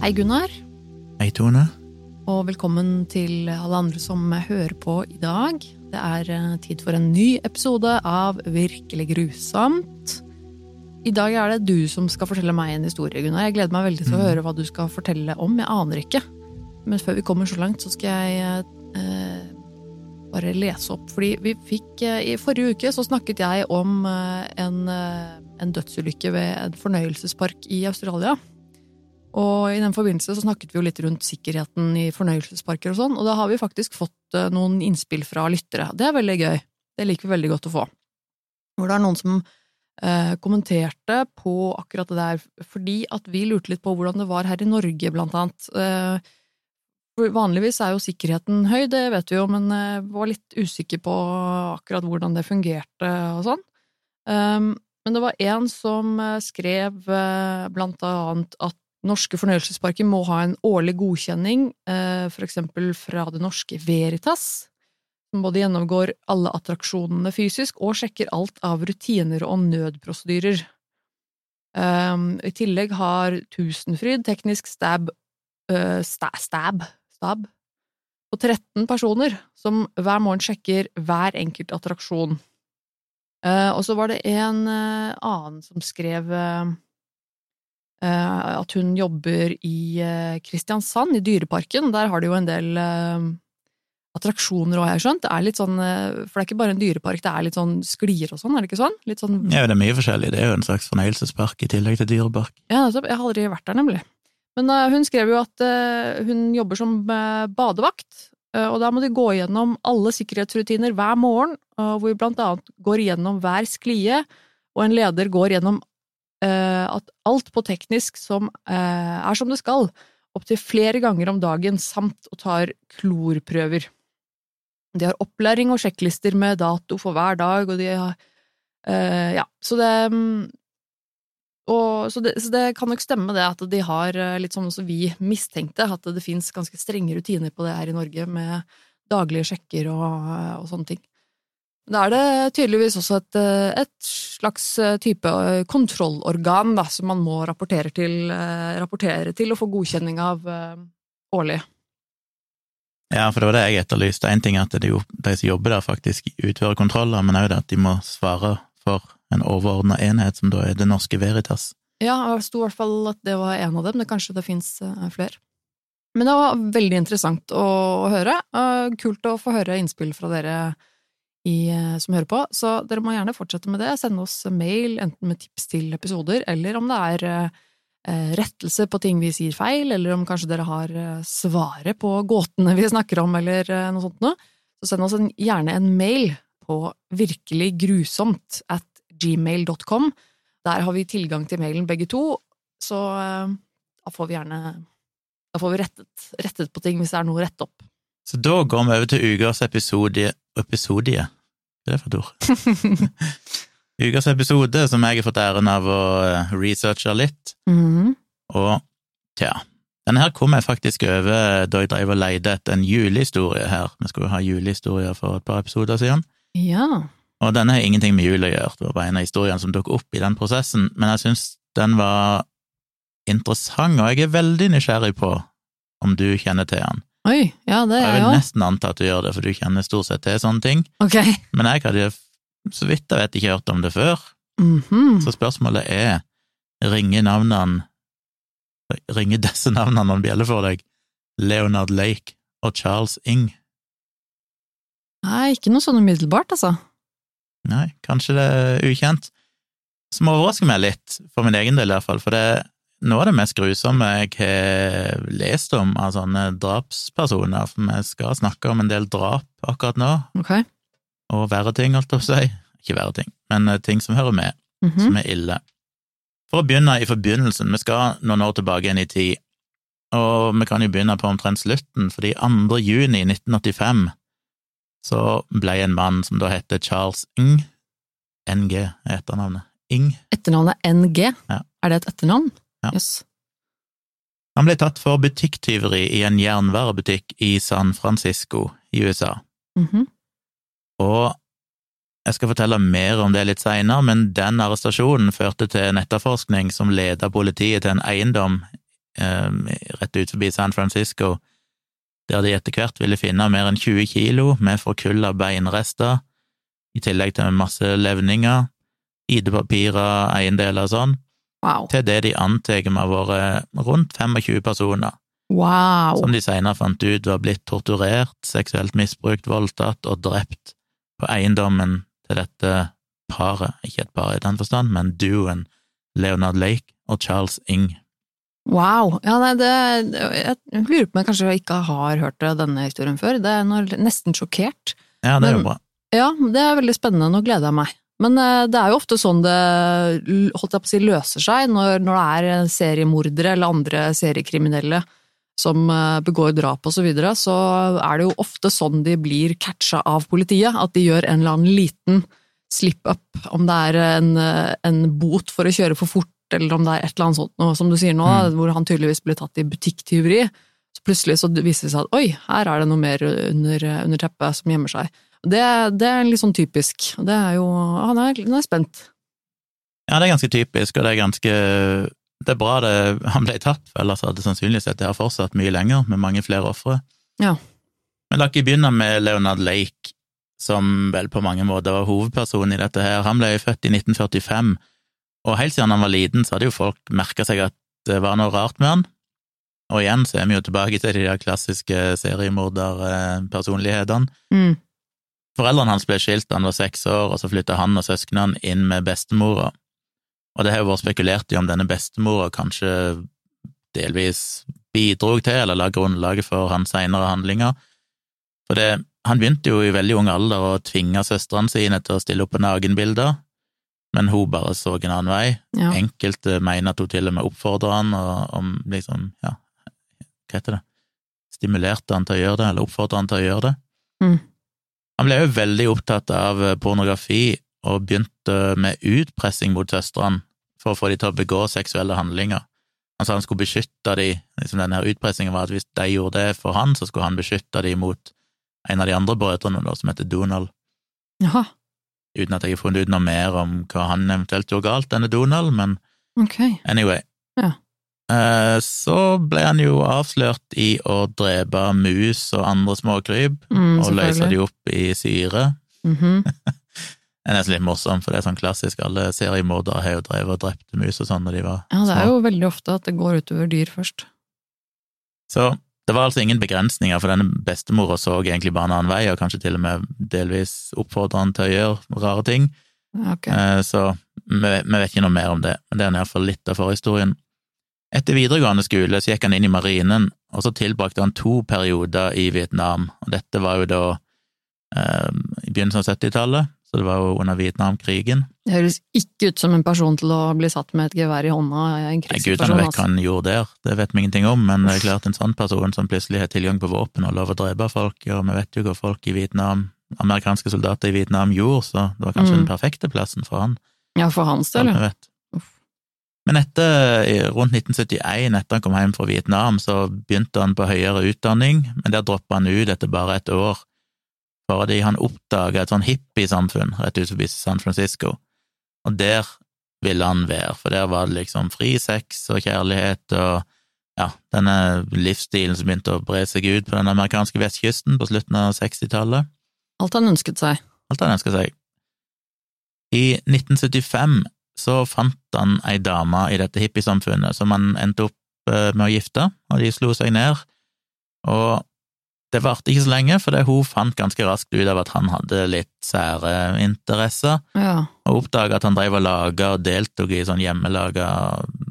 Hei, Gunnar, Hei, Tone. og velkommen til alle andre som hører på i dag. Det er eh, tid for en ny episode av Virkelig grusomt. I dag er det du som skal fortelle meg en historie, Gunnar. Jeg gleder meg veldig til å Mm. høre hva du skal fortelle om. Jeg aner ikke. Men før vi kommer så langt, så skal jeg eh, bare lese opp. Fordi vi fikk eh, I forrige uke så snakket jeg om eh, en, eh, en dødsulykke ved en fornøyelsespark i Australia. Og i den forbindelse så snakket vi jo litt rundt sikkerheten i fornøyelsesparker og sånn, og da har vi faktisk fått eh, noen innspill fra lyttere. Det er veldig gøy. Det liker vi veldig godt å få. Hvor det er noen som eh, kommenterte på akkurat det der, fordi at vi lurte litt på hvordan det var her i Norge, blant annet. Eh, vanligvis er jo sikkerheten høy, det vet vi jo, men jeg var litt usikker på akkurat hvordan det fungerte og sånn. Men det var en som eh, skrev eh, blant annet at norske fornøyelsesparker må ha en årlig godkjenning, eh, for eksempel fra det norske Veritas, som både gjennomgår alle attraksjonene fysisk og sjekker alt av rutiner og nødprosedyrer. Um, I tillegg har Tusenfryd teknisk stab, eh, stab, stab på 13 personer som hver morgen sjekker hver enkelt attraksjon. Eh, og så var det en annen som skrev at hun jobber i eh, Kristiansand, i Dyreparken. Der har de jo en del eh, attraksjoner òg, har jeg skjønt. Det er litt sånn, eh, for det er ikke bare en dyrepark, det er litt sånn sklier og sånn, er det ikke sånn? Litt sånn Ja, det er mye forskjellig. Det er jo en slags fornøyelsespark i tillegg til dyrepark. Ja, nettopp. Jeg har aldri vært der, nemlig. Men eh, hun skrev jo at eh, hun jobber som eh, badevakt, eh, og da må de gå gjennom alle sikkerhetsrutiner hver morgen, hvor vi blant annet går gjennom hver sklie, og en leder går gjennom eh, at alt på teknisk som eh, er som det skal, opptil flere ganger om dagen, samt og tar klorprøver. De har opplæring og sjekklister med dato for hver dag, og de har eh, Ja, så det mm, og, så, det, så det kan nok stemme det at de har, eh, litt sånn som vi mistenkte, at det fins ganske strenge rutiner på det her i Norge, med daglige sjekker og, og sånne ting. Da er det tydeligvis også et, eh, et slags eh, type eh, kontrollorgan da, som man må rapportere til, rapportere til og få godkjenning av årlig. Ja, for det var det jeg etterlyste. En ting er at de, jo- de som jobber der, faktisk utfører kontroller, men òg at de må svare for en overordna enhet, som da er Det Norske Veritas. Ja, det sto i hvert fall at det var en av dem, det kanskje det fins flere. Men det var veldig interessant å, høre. Kult å få høre innspill fra dere i, eh, som hører på, så dere må gjerne fortsette med det. Sende oss mail, enten med tips til episoder, eller om det er eh, rettelse på ting vi sier feil, eller om kanskje dere har eh, svaret på gåtene vi snakker om, eller eh, noe sånt noe. Så send oss en, gjerne en mail på virkeliggrusomt at gmail.com. Der har vi tilgang til mailen begge to, så eh, da får vi gjerne Da får vi rettet, rettet på ting hvis det er noe å rette opp. Så da går vi over til ukas episode Episodie? Hva er det for et ord? ukas episode, som jeg har fått æren av å eh, researche litt. Mhm. Og tja, denne her kom jeg faktisk over da jeg drev og leide etter en julehistorie her. Vi skulle ha julehistorier for et par episoder siden. Ja. Og denne har ingenting med jul å gjøre, det var bare en av historiene som dukket opp i den prosessen, men jeg syns den var interessant, og jeg er veldig nysgjerrig på om du kjenner til den. Oi, ja, det er jeg vil nesten anta at du gjør det, for du kjenner stort sett til sånne ting, Ok. men jeg hadde, så vidt jeg vet, ikke hørt om det før, Mhm. så spørsmålet er, ringer navnene, ringer disse navnene noen bjeller for deg? Leonard Lake og Charles Ing? Nei, ikke noe sånn umiddelbart, altså. Nei, kanskje det er ukjent. Som overrasker meg litt, for min egen del i hvert fall, for det noe av det mest grusomme jeg har lest om av sånne drapspersoner, for vi skal snakke om en del drap akkurat nå, okay. og verre ting, holdt jeg på å si. Ikke verre ting, men eh, ting som hører med, Mhm. som er ille. For å begynne i forbegynnelsen, vi skal noen år tilbake igjen i tid, og vi kan jo begynne på omtrent slutten, fordi 2. juni 1985 så ble en mann som da heter Charles Ng, NG er etternavnet, Ng, Etternavnet NG. Ja. Er det et etternavn? Ja. Yes. Han ble tatt for butikktyveri i en jernvarebutikk i San Francisco i USA. Mhm. Og jeg skal fortelle mer om det litt seinere, men den arrestasjonen førte til en etterforskning som leda politiet til en eiendom eh, rett ut forbi San Francisco, der de etter hvert ville finne mer enn 20 kilo med forkulla beinrester, i tillegg til masse levninger, ID-papirer, eiendeler og sånn, Wow. til det de antar må ha vært rundt 25 personer, Wow. som de senere fant ut var blitt torturert, seksuelt misbrukt, voldtatt og drept på eiendommen til dette paret, ikke et par i den forstand, men duoen Leonard Lake og Charles Ing. Wow. Ja, nei, det, jeg lurer på om jeg kanskje ikke har hørt denne historien før. Det er nesten sjokkert. Ja, det er jo bra. Ja, det er veldig spennende. Nå gleder jeg meg. Men eh, det er jo ofte sånn det holdt jeg på å si, løser seg, når, når det er seriemordere eller andre seriekriminelle som eh, begår drap og så videre, så er det jo ofte sånn de blir catcha av politiet. At de gjør en eller annen liten slip-up, om det er en, eh, en bot for å kjøre for fort, eller om det er et eller annet sånt noe, som du sier nå, Mm. hvor han tydeligvis ble tatt i butikktyveri. Så plutselig så viser det seg at oi, her er det noe mer under, under teppet som gjemmer seg. Det, det er litt sånn typisk. Det er jo Han er, nå er spent. Ja, det er ganske typisk, og det er ganske Det er bra det, han ble tatt, for ellers hadde sannsynligvis dette her fortsatt mye lenger, med mange flere ofre. Ja. Men la ikke begynne med Leonard Lake, som vel på mange måter var hovedpersonen i dette her. Han ble født i 1945, og helt siden han var liten, så hadde jo folk merka seg at det var noe rart med han. Og igjen så er vi jo tilbake til de der klassiske seriemorderpersonlighetene. Mm. Foreldrene hans ble skilt da han var seks år, og så flytta han og søsknene inn med bestemora. Og det har jo vært spekulert i om denne bestemora kanskje delvis bidrog til, eller la grunnlaget for hans senere handlinger. For det, han begynte jo i veldig ung alder å tvinge søstrene sine til å stille opp på nakenbilder, men hun bare så en annen vei. Ja. Enkelte mener at hun til og med oppfordra han, og om liksom, ja, hva heter det, stimulerte han til å gjøre det, eller oppfordra han til å gjøre det. Mm. Han ble jo veldig opptatt av pornografi, og begynte med utpressing mot søstrene for å få dem til å begå seksuelle handlinger. Han sa han skulle beskytte dem, liksom denne utpressingen var at hvis de gjorde det for han, så skulle han beskytte dem mot en av de andre brødrene, som heter Donald, Jaha, uten at jeg har funnet ut noe mer om hva han eventuelt gjorde galt, denne Donald, men okay. Anyway. Ja. Eh, Så ble han jo avslørt i å drepe mus og andre småkryp, Mm, og løse de opp i syre. Mhm. Det er nesten litt morsomt, for det er sånn klassisk, alle seriemordere har jo drevet og drept mus og sånn når de var Ja, det er jo veldig ofte at det går utover dyr først. Så det var altså ingen begrensninger, for denne bestemora så egentlig bare en annen vei, og kanskje til og med delvis oppfordra han til å gjøre rare ting. Okay. Eh, Så vi vet ikke noe mer om det, men det er iallfall litt av forhistorien. Etter videregående skole så gikk han inn i marinen, og så tilbrakte han to perioder i Vietnam, og dette var jo da eh, i begynnelsen av 70-tallet, så det var jo under Vietnamkrigen. Det høres ikke ut som en person til å bli satt med et gevær i hånda i en Nei, Gudene vet hva Altså. han gjorde der, det vet vi ingenting om, men det er klart en sånn person som plutselig har tilgang på våpen og lov å drepe folk, og vi vet jo hva folk i Vietnam, amerikanske soldater i Vietnam gjorde, så det var kanskje Mm. den perfekte plassen for han. Ja, for hans del, ja. Men etter, rundt 1971, etter han kom hjem fra Vietnam, så begynte han på høyere utdanning, men der droppa han ut etter bare et år, fordi han oppdaga et sånn hippiesamfunn rett ut forbi San Francisco, og der ville han være, for der var det liksom fri sex og kjærlighet og ja, denne livsstilen som begynte å bre seg ut på den amerikanske vestkysten på slutten av 60-tallet. Alt han ønsket seg. Alt han ønsket seg. I 1975 så fant han ei dame i dette hippiesamfunnet som han endte opp eh, med å gifte, og de slo seg ned. Og det varte ikke så lenge, for det hun fant ganske raskt ut av at han hadde litt sære interesser, Ja. og oppdaga at han drev og laga og deltok i sånn hjemmelaga,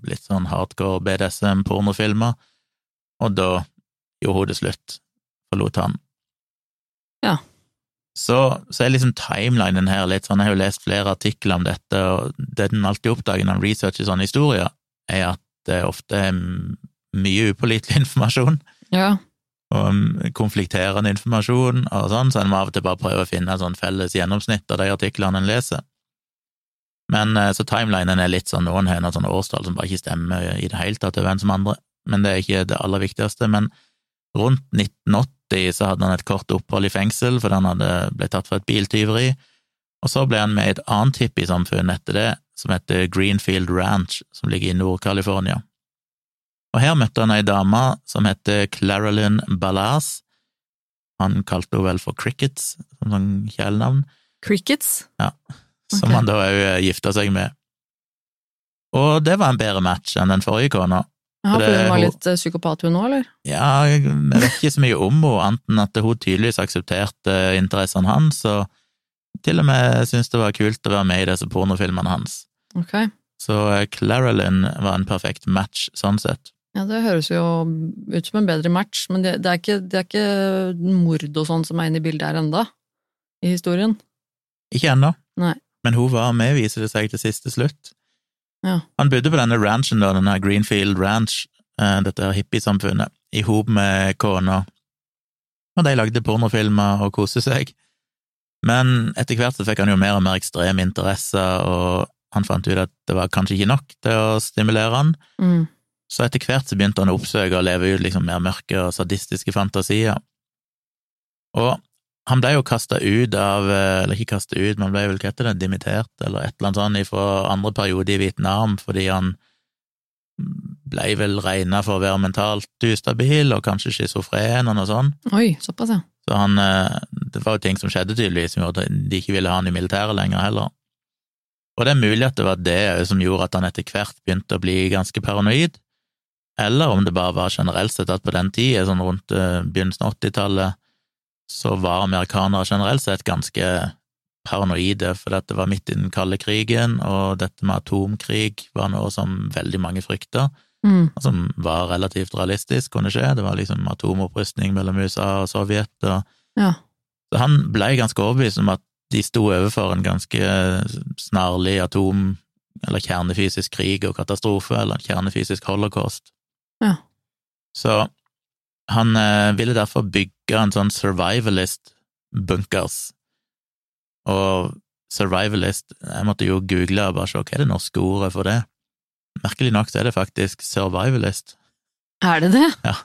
litt sånn hardcore BDSM-pornofilmer, og da gjorde hun det slutt, forlot han. Ja. Så, så er liksom timelinen her litt sånn, jeg har jo lest flere artikler om dette, og det den alltid oppdager når en researcher sånne historier, er at det ofte er mye upålitelig informasjon, ja. og um, konflikterende informasjon og sånn, så en må av og til bare prøve å finne et sånn felles gjennomsnitt av de artiklene en leser. Men eh, så timelinen er litt sånn, noen har noen årstall som bare ikke stemmer i det hele tatt over en som andre, men det er ikke det aller viktigste. Men rundt 1980 så hadde han et kort opphold i fengsel fordi han hadde blitt tatt for et biltyveri, og så ble han med i et annet hippiesamfunn etter det, som heter Greenfield Ranch, som ligger i Nord-California. Og her møtte han ei dame som heter Claralyn Ballas. Han kalte henne vel for Crickets, som sånn kjælenavn. Crickets? Som okay. han da òg gifta seg med. Og det var en bedre match enn den forrige kona. Ja, For hun var litt eh, psykopat hun òg, eller? Ja, jeg vet ikke så mye om henne, annet enn at hun tydeligvis aksepterte interessene hans, og til og med syntes det var kult å være med i disse pornofilmene hans. Okay. Så eh, var en perfekt match sånn sett. Ja, det høres jo ut som en bedre match, men det, det, er, ikke, det er ikke mord og sånn som er inne i bildet her enda, i historien. Ikke ennå, men hun var med, viser det seg, til siste slutt. Ja. Han bodde på denne ranchen, da, denne Greenfield Ranch, eh, dette her hippiesamfunnet, i hop med kona, og de lagde pornofilmer og koste seg. Men etter hvert så fikk han jo mer og mer ekstreme interesser, og han fant ut at det var kanskje ikke nok til å stimulere han, Mm. så etter hvert så begynte han å oppsøke og leve ut liksom mer mørke og sadistiske fantasier. Og han ble jo kasta ut av eh, Eller ikke kasta ut, men ble vel hva heter det, dimittert, eller et eller annet sånt, fra andre periode i Vietnam, fordi han ble vel regna for å være mentalt ustabil og kanskje schizofren og noe sånt. Oi, såpass, ja. Så han eh, Det var jo ting som skjedde, tydeligvis, som gjorde at de ikke ville ha han i militæret lenger heller. Og det er mulig at det var det som gjorde at han etter hvert begynte å bli ganske paranoid, eller om det bare var generelt sett at på den tida, sånn rundt eh, begynnelsen av 80-tallet, så var amerikanere generelt sett ganske paranoide, for dette var midt i den kalde krigen, og dette med atomkrig var noe som veldig mange frykta Mm. og som var relativt realistisk, kunne skje. Det var liksom atomopprustning mellom USA og Sovjet, og Ja. så han ble ganske overbevist om at de sto overfor en ganske snarlig atom- eller kjernefysisk krig og katastrofe, eller en kjernefysisk holocaust. Ja. Så han eh, ville derfor bygge en sånn survivalist-bunkers, og survivalist Jeg måtte jo google og bare se hva er det norske ordet for det. Merkelig nok så er det faktisk survivalist. Er det det? Ja.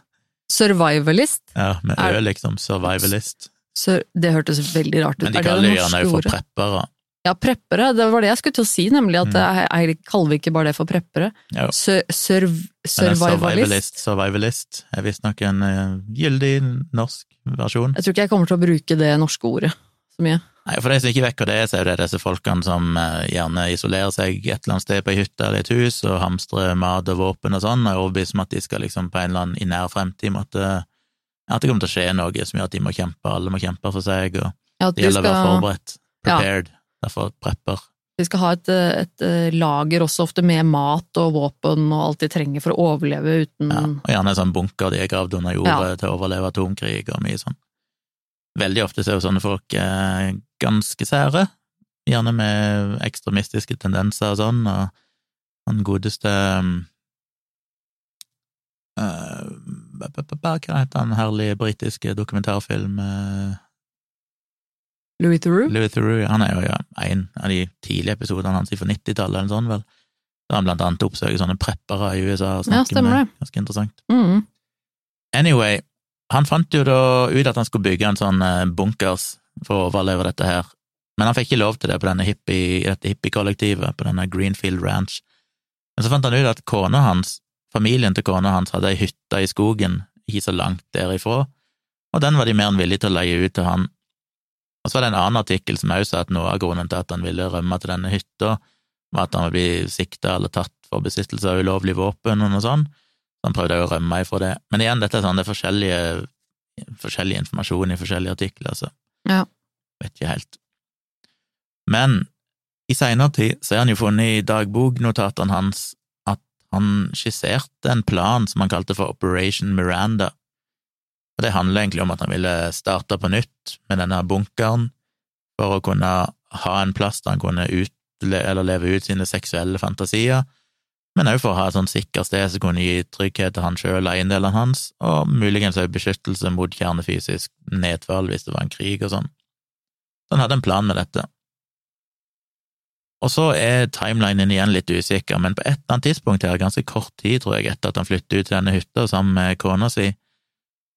Survivalist? Ja, med ø, liksom. Survivalist. Sur det hørtes veldig rart ut. Men de er kaller det gjerne for preppere. Ja, preppere. Det var det jeg skulle til å si, nemlig at Mm. kaller vi ikke bare det for preppere. Sur sur survivalist. survivalist, er visstnok en uh, gyldig norsk versjon. Jeg tror ikke jeg kommer til å bruke det norske ordet så mye. Nei, For de som ikke vet hva det er, så er det disse folkene som eh, gjerne isolerer seg et eller annet sted på ei hytte eller et hus og hamstrer mat og våpen og sånn, og er overbevist om at de skal liksom på en eller annen i nær fremtid måtte At det kommer til å skje noe som gjør at de må kjempe, alle må kjempe for seg, og Ja, det de gjelder å være forberedt, forberedt. Ja. Derfor prepper. de skal ha et, et eh, lager også ofte med mat og våpen og alt de trenger for å overleve uten Ja, og gjerne en sånn bunker de er gravd under jordet til å overleve atomkrig og mye sånn. Veldig ofte så er jo sånne folk eh, ganske sære, gjerne med ekstremistiske tendenser og sånn, og han godeste eh, ba- Hva heter han herlige britiske dokumentarfilm eh, Louis Theroux. Louis Theroux, han er jo ja, en av de tidlige episodene hans fra 90-tallet eller sånn, vel. Da han blant annet oppsøker sånne preppere i USA og Ja, snakker stemmer med Ganske interessant. Mm. Anyway, han fant jo da ut at han skulle bygge en sånn eh, bunkers for å overleve dette her, men han fikk ikke lov til det på denne hippie, dette hippiekollektivet, på denne Greenfield Ranch. Men så fant han ut at kona hans, familien til kona hans, hadde ei hytte i skogen ikke så langt derifra, og den var de mer enn villige til å leie ut til han. Og så var det en annen artikkel som også sa at noe av grunnen til at han ville rømme til denne hytta, var at han ville bli sikta eller tatt for besittelse av ulovlig våpen og noe sånt. Så han prøvde å rømme ifra det. Men igjen, dette er sånn, det er forskjellige, forskjellig informasjon i forskjellige artikler, altså. Ja. vet ikke helt. Men i seinere tid så er han jo funnet i dagboknotatene hans at han skisserte en plan som han kalte for Operation Miranda. Og det handler egentlig om at han ville starte på nytt med denne bunkeren for å kunne ha en plass der han kunne utle leve ut sine seksuelle fantasier, men også for å ha et sånt sikkert sted som kunne gi trygghet til han sjøl og eiendelene hans, og muligens òg beskyttelse mot kjernefysisk nedfall hvis det var en krig og sånn. Så han hadde en plan med dette. Og så er timelinen igjen litt usikker, men på et eller annet tidspunkt her, ganske kort tid, tror jeg, etter at han flyttet ut til denne hytta sammen med kona si,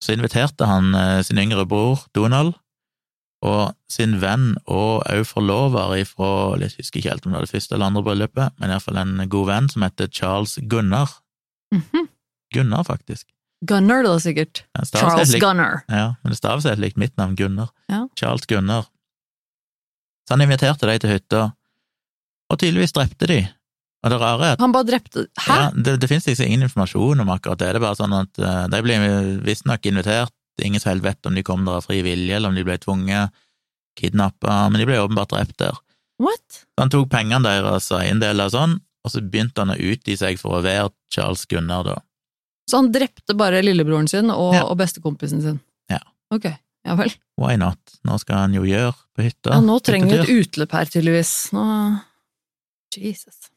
så inviterte han eh, sin yngre bror, Donald, og sin venn og også forlover ifra, jeg husker ikke helt om det var det første eller andre bryllupet, men iallfall en god venn som heter Charles Gunnar. Mhm. Gunnar, faktisk. Gunnar, da, sikkert. Ja, Charles likt- Gunnar. Ja, men det staves helt likt mitt navn, Gunnar. Ja. Charles Gunnar. Så han inviterte de til hytta, og tydeligvis drepte de. Og det rare er at Han bare drepte Hæ? ja, det, det finnes liksom ingen informasjon om akkurat det, det er bare sånn at uh, de ble visstnok invitert, ingen som helt vet om de kom der av fri vilje, eller om de ble tvunget, kidnappa, men de ble åpenbart drept der. What? Så han tok pengene deres og eiendeler og sånn, og så begynte han å utgi seg for å være Charles Gunnar, da. Så han drepte bare lillebroren sin og, Ja. og bestekompisen sin? Ja. Ok, ja vel. Why not? Nå skal han jo gjøre på hytta. Ja, nå trenger vi et utløp her, tydeligvis. Nå Jesus.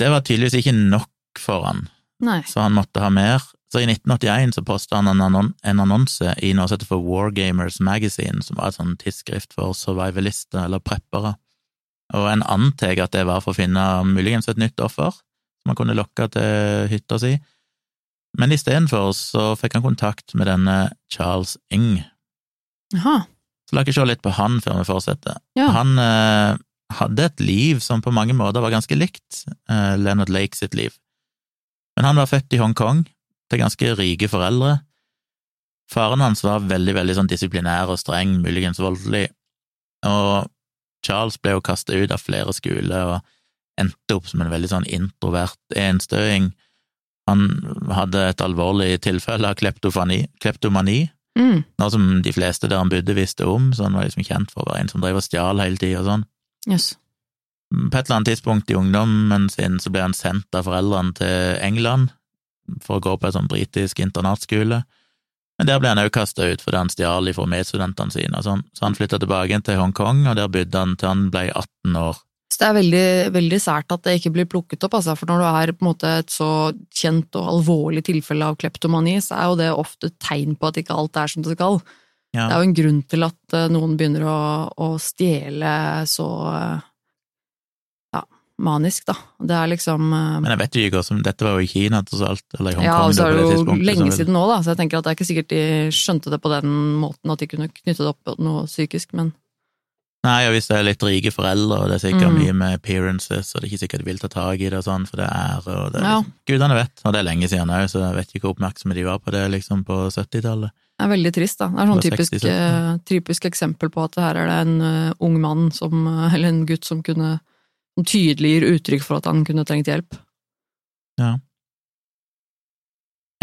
Det var tydeligvis ikke nok for han, Nei. så han måtte ha mer. Så i 1981 så posta han en, annon en annonse i noe som heter for Wargamers Magazine, som var et sånn tidsskrift for survivalister eller preppere. Og en antar at det var for å finne muligens et nytt offer som han kunne lokke til hytta si. Men istedenfor så fikk han kontakt med denne Charles Ing. Jaha. Så la oss se litt på han før vi fortsetter. Ja. Han eh, hadde et liv som på mange måter var ganske likt eh, Leonard Lake sitt liv. Men han var født i Hongkong, til ganske rike foreldre. Faren hans var veldig, veldig sånn disiplinær og streng, muligens voldelig, og Charles ble jo kastet ut av flere skoler og endte opp som en veldig sånn introvert enstøing. Han hadde et alvorlig tilfelle av kleptomani, Mm. noe som de fleste der han bodde visste om, så han var liksom kjent for å være en som drev og stjal hele tida og sånn. Yes. På et eller annet tidspunkt i ungdommen sin så ble han sendt av foreldrene til England for å gå på en sånn britisk internatskole, men der ble han også kasta ut fordi han stjal fra medstudentene sine sånn, så han flytta tilbake til Hongkong, og der bodde han til han ble 18 år. Så det er veldig, veldig sært at det ikke blir plukket opp, altså, for når du er på en måte et så kjent og alvorlig tilfelle av kleptomani, så er jo det ofte et tegn på at ikke alt er som det skal. Ja, Det er jo en grunn til at eh, noen begynner å, å stjele så eh, ja, manisk, da. Det er liksom eh, men jeg vet jo ikke også, Dette var jo i Kina, tross alt, eller i Hongkong. Ja, og så er det jo lenge siden nå, da, så jeg tenker at det er ikke sikkert de skjønte det på den måten at de kunne knytte det opp noe psykisk, men Nei, og hvis det er litt rike foreldre, og det er sikkert Mm. mye med appearances, og det er ikke sikkert de vil ta tak i det og sånn, for det er ære, og det er Ja. liksom, Gudene vet, og det er lenge siden òg, så jeg vet ikke hvor oppmerksomme de var på det liksom på 70-tallet. Det er veldig trist, da. Det er sånn typisk, 60, eh, typisk eksempel på at her er det en uh, ung mann som, eh, eller en gutt som kunne som tydelig gir uttrykk for at han kunne trengt hjelp. Ja.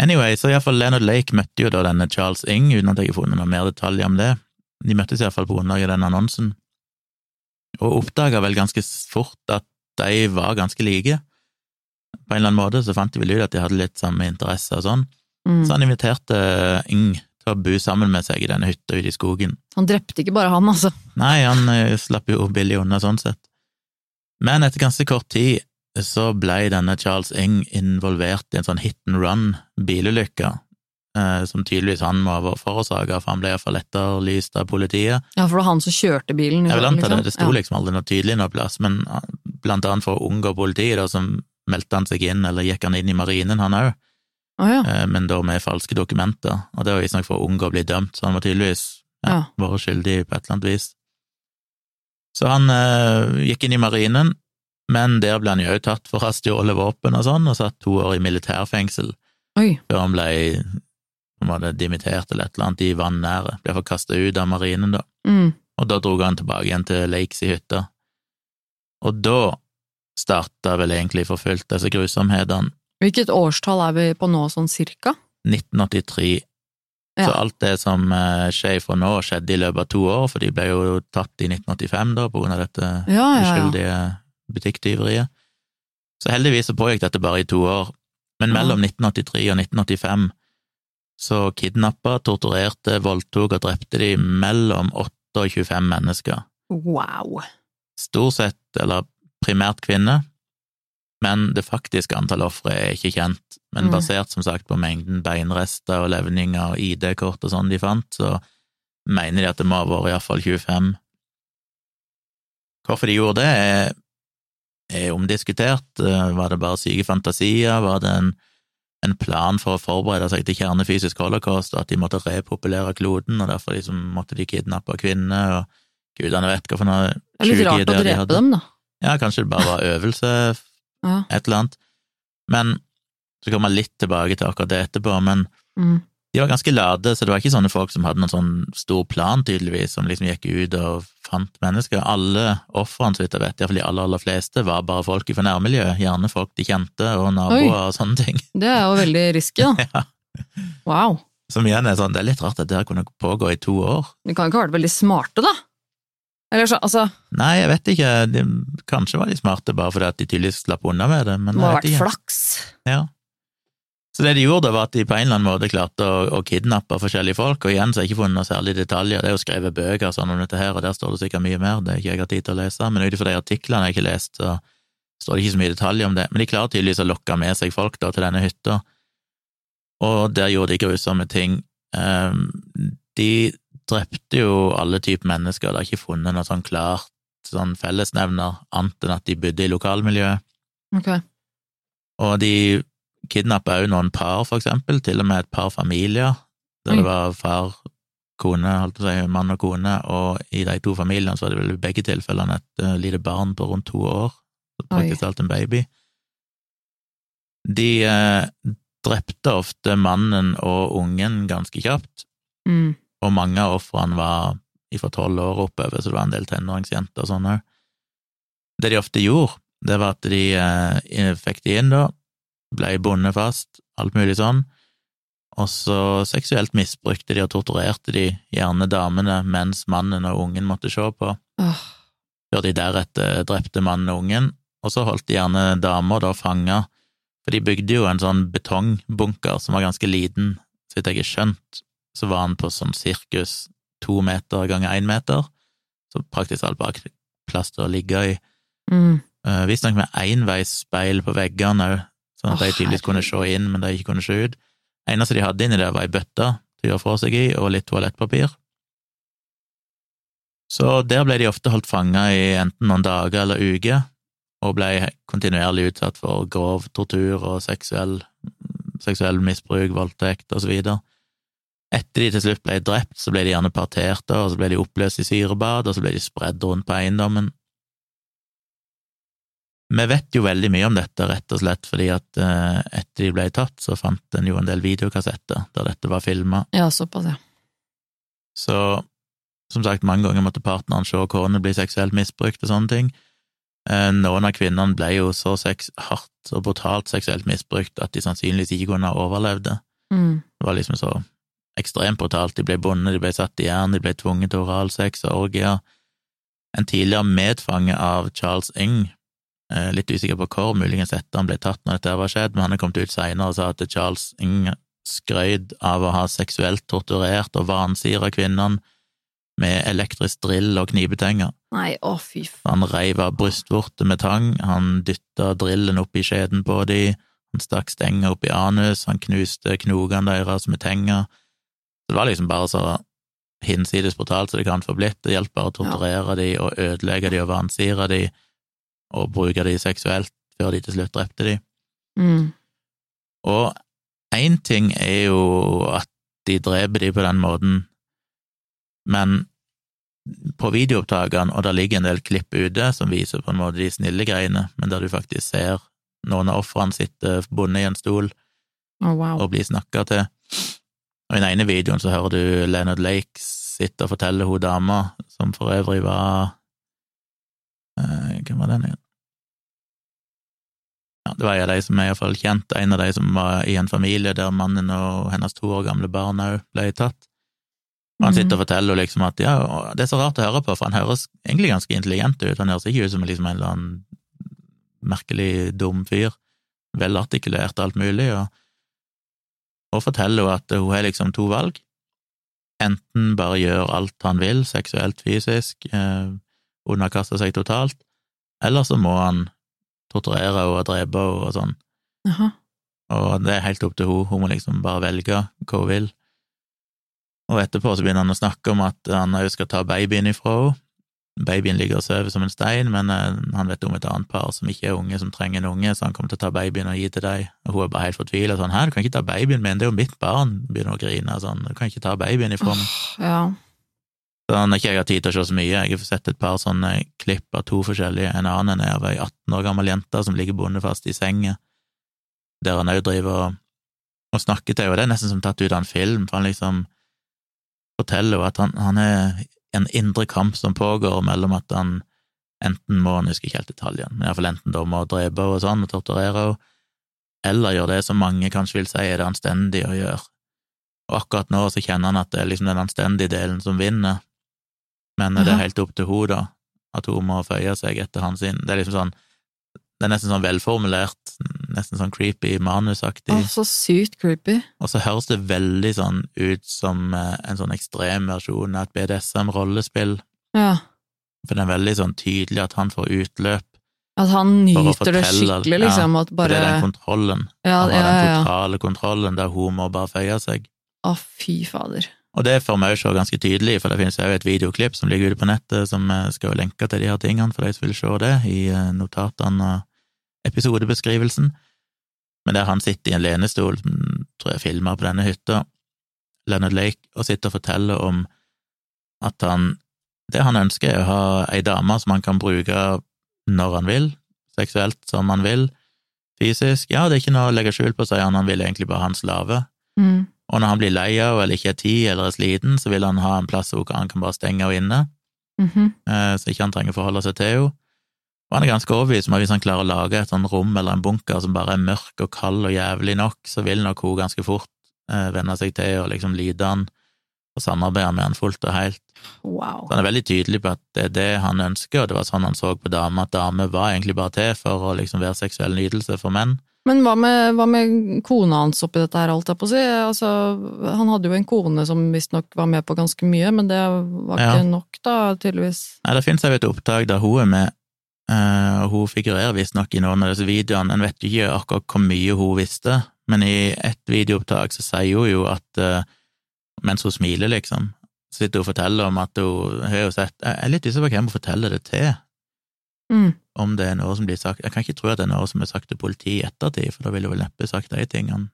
Anyway, så iallfall Leonard Lake møtte jo da denne Charles Ing, uten at jeg har funnet noe mer detaljer om det. De møttes iallfall på grunnlag av den annonsen, og oppdaga vel ganske fort at de var ganske like. På en eller annen måte så fant de vel ut at de hadde litt samme interesse og sånn, Mm. så han inviterte Ing å bo sammen med seg i denne hytta ute i skogen. Han drepte ikke bare han, altså. Nei, han eh, slapp jo billig unna sånn sett. Men etter ganske kort tid så ble denne Charles Eng involvert i en sånn hit and run-bilulykke, eh, som tydeligvis han må ha forårsaka, for han ble iallfall etterlyst av politiet. Ja, for det var han som kjørte bilen. Jeg vil anta det, det sto Ja. liksom aldri noe tydelig noe plass, men eh, blant annet for å unngå politiet, da, så meldte han seg inn, eller gikk han inn i marinen, han òg, Å ja. eh, men da med falske dokumenter, og det var visstnok for å unngå å bli dømt, så han var tydeligvis ja, vært skyldig på et eller annet vis. Så han eh, gikk inn i marinen, men der ble han jo også tatt for å ha stjålet våpen og sånn, og satt to år i militærfengsel Oi. før han ble han hadde dimittert eller et eller annet i vannæret, ble kasta ut av marinen da, Mm. og da dro han tilbake igjen til Lakes i hytta. Og da starta vel egentlig for fullt disse grusomhetene. Hvilket årstall er vi på nå, sånn cirka? 1983 Så alt det som eh, skjer fra nå, skjedde i løpet av to år, for de ble jo tatt i 1985 da, på grunn av dette Ja, ja, ja. uskyldige butikktyveriet. Så heldigvis så pågikk dette bare i to år, men Ja. mellom 1983 og 1985 så kidnappa, torturerte, voldtok og drepte de mellom 8 og 25 mennesker. Wow. Stort sett, eller primært kvinner, men det faktiske antall ofre er ikke kjent. Men basert som sagt på mengden beinrester og levninger og ID-kort og sånn de fant, så mener de at det må ha vært iallfall 25. Hvorfor de gjorde det, er, er omdiskutert. Eh, Var det bare syke fantasier? Var det en, en plan for å forberede seg til kjernefysisk holocaust, og at de måtte repopulere kloden, og derfor liksom måtte de kidnappe kvinner, og gudene vet hva for noe Det er litt rart å drepe dem, da. Ja, kanskje det bare var øvelse, Ja. et eller annet. Men Så kommer jeg litt tilbake til akkurat det etterpå, men Mm. de var ganske lade, så det var ikke sånne folk som hadde noen sånn stor plan, tydeligvis, som liksom gikk ut og fant mennesker. Alle ofrene, så vidt jeg vet, iallfall de aller, aller fleste, var bare folk fra nærmiljøet, gjerne folk de kjente, og naboer Oi. og sånne ting. Det er jo veldig risky, da. Ja. Wow. Som igjen er sånn, det er litt rart at det her kunne pågå i to år. De kan ikke ha vært veldig smarte, da? Eller så, altså, Nei, jeg vet ikke, de, kanskje var de smarte bare fordi at de tydeligvis slapp unna med det, men det må ha vært ikke. flaks. Ja. Så det de gjorde, var at de på en eller annen måte klarte å, å kidnappe forskjellige folk, og igjen så har jeg ikke funnet noen særlige detaljer, det er jo skrevet bøker sånn om dette her, og der står det sikkert mye mer, det har ikke jeg hatt tid til å lese, men ut ifra de artiklene jeg ikke har lest, så står det ikke så mye detaljer om det, men de klarer tydeligvis å lokke med seg folk da til denne hytta, og der gjorde de grusomme ting. Um, De drepte jo alle typer mennesker, det er ikke funnet noe sånn klart sånn fellesnevner, annet enn at de bodde i lokalmiljøet. Okay. Og de kidnappa òg noen par, for eksempel, til og med et par familier, der det var far, kone, holdt på å si, mann og kone, og i de to familiene så var det vel i begge tilfellene et uh, lite barn på rundt to år, praktisk talt en baby. De uh, drepte ofte mannen og ungen ganske kjapt, Mm. Og mange av ofrene var fra tolv år oppover, så det var en del tenåringsjenter og sånn òg. Det de ofte gjorde, det var at de eh, fikk de inn, da, ble bundet fast, alt mulig sånn, og så seksuelt misbrukte de og torturerte de, gjerne damene, mens mannen og ungen måtte se på, oh. før de deretter drepte mannen og ungen, og så holdt de gjerne damer da fanga, for de bygde jo en sånn betongbunker som var ganske liten, så vidt jeg har skjønt, så var han på sånn sirkus to meter ganger én meter, så praktisk alt bare plass til å ligge i. mm. Uh, Visstnok med enveisspeil på veggene òg, sånn at oh, de tydeligvis kunne se inn, men de ikke kunne se ut. Eneste de hadde inni der, var ei bøtte til å gjøre fra seg i, og litt toalettpapir. Så der ble de ofte holdt fanga i enten noen dager eller uker, og ble kontinuerlig utsatt for grov tortur og seksuell, seksuell misbruk, voldtekt og så videre. Etter de til slutt ble drept, så ble de gjerne parterte, og så ble de oppløst i syrebad, og så ble de spredd rundt på eiendommen. Vi vet jo veldig mye om dette, rett og slett fordi at eh, etter de ble tatt, så fant en jo en del videokassetter der dette var filma. Ja, såpass, ja. Så som sagt, mange ganger måtte partneren se kona bli seksuelt misbrukt og sånne ting. Eh, Noen av kvinnene ble jo så hardt og brutalt seksuelt misbrukt at de sannsynligvis ikke kunne ha overlevd det. Mm. Det var liksom så ekstremt brutalt. De ble bundet, de ble satt i jern, de ble tvunget til oralsex og orgier. En tidligere medfange av Charles Ng, eh, litt usikker på hvor, muligens etter han ble tatt når dette var skjedd, men han er kommet ut seinere og sa at Charles Ng skrøyd av å ha seksuelt torturert og vansira kvinnene med elektrisk drill og knipetenger. Nei, å fy. Han reiv av brystvorter med tang, han dytta drillen opp i skjeden på de, han stakk stenger opp i anus, han knuste knogene deres med tenger. Det var liksom bare så hinsides brutalt som det kan få blitt. Det hjelper bare å torturere de og ødelegge de og vansire de og bruke de seksuelt før de til slutt drepte de. Mm. Og én ting er jo at de dreper de på den måten, men på videoopptakene, og det ligger en del klipp ute som viser på en måte de snille greiene, men der du faktisk ser noen av ofrene sitte bundet i en stol oh, wow. og bli snakka til. Og i den ene videoen så hører du Leonard Lake sitte og fortelle hun dama, som for øvrig var eh, Hvem var den igjen? Ja, det var en av de som er iallfall kjent, en av de som var i en familie der mannen og hennes to år gamle barn òg ble tatt. Og han sitter og forteller liksom at ja, det er så rart å høre på, for han høres egentlig ganske intelligent ut, han høres ikke ut som liksom en eller annen merkelig dum fyr, velartikulert og alt mulig, og, og forteller hun at hun har liksom to valg. Enten bare gjør alt han vil, seksuelt, fysisk, eh, underkaste seg totalt, eller så må han torturere henne og drepe henne og sånn. Aha. Og det er helt opp til henne, hun må liksom bare velge hva hun vil. Og etterpå så begynner han å snakke om at han òg skal ta babyen ifra henne. Babyen ligger og sover som en stein, men eh, han vet om et annet par som ikke er unge, som trenger en unge, så han kommer til å ta babyen og gi til deg. Og hun er bare helt fortvila sånn 'hæ, du kan ikke ta babyen min, det er jo mitt barn', begynner å grine sånn, 'du kan ikke ta babyen ifra meg'. Ja. Så han har ikke jeg har tid til å se så mye, jeg har sett et par sånne klipp av to forskjellige, en annen er av ei 18 år gammel jente som ligger bondefast i senga, der han òg driver og, og snakker til henne, det er nesten som tatt ut av en film, for han liksom forteller jo at han, han er en indre kamp som pågår mellom at han enten må, jeg husker ikke helt detaljene, men iallfall enten da må drepe henne og sånn, og torturere henne, eller gjøre det som mange kanskje vil si er det anstendige å gjøre. Og akkurat nå så kjenner han at det er liksom den anstendige delen som vinner, men det er helt opp til henne, da, at hun må føye seg etter hans inn. Det er liksom sånn Det er nesten sånn velformulert, nesten sånn creepy, manusaktig. Å, så sykt creepy. Og så høres det veldig sånn ut som eh, en sånn ekstrem versjon av et BDSM-rollespill, Ja. for det er veldig sånn tydelig at han får utløp At han nyter det skikkelig, liksom. At For bare det er den kontrollen. Ja, Han har ja, den ja. totale kontrollen der hun må bare føye seg. Å, fy fader. Og det får vi meg se ganske tydelig, for det finnes jo et videoklipp som ligger ute på nettet, som eh, skal jo lenke til de her tingene for de som vil se det, i eh, notatene episodebeskrivelsen. Men der han sitter i en lenestol, som tror jeg filmer på denne hytta, Leonard Lake, og sitter og forteller om at han Det han ønsker, er å ha ei dame som han kan bruke når han vil, seksuelt som han vil, fysisk. Ja, det er ikke noe å legge skjul på, sier han, han vil egentlig bare ha en slave. Mm. Og når han blir lei av eller ikke har tid eller er sliten, så vil han ha en plass hvor han kan bare stenge henne inne, mm -hmm. så ikke han trenger å forholde seg til henne. Og han er ganske overbevist om at hvis han klarer å lage et sånt rom eller en bunker som bare er mørk og kald og jævlig nok, så vil nok hun ganske fort eh, venne seg til å liksom lide han og samarbeide med han fullt og helt. Wow. Så han er veldig tydelig på at det er det han ønsker, og det var sånn han så på damer, at damer var egentlig bare til for å liksom være seksuell nytelse for menn. Men hva med, hva med kona hans oppi dette her, holdt jeg på å si? Altså, han hadde jo en kone som visstnok var med på ganske mye, men det var Ja. ikke nok, da, tydeligvis. Nei, det finnes jo et opptak der hun er med, og hun figurerer visstnok i noen av disse videoene. En vet jo ikke akkurat hvor mye hun visste, men i et videoopptak så sier hun jo at eh, mens hun smiler, liksom, så sitter hun og forteller om at hun har jo sett Jeg er litt usikker på hvem hun forteller det til, Mm. om det er noe som blir sagt Jeg kan ikke tro at det er noe som er sagt til politiet i ettertid, for da ville hun vel neppe sagt de tingene.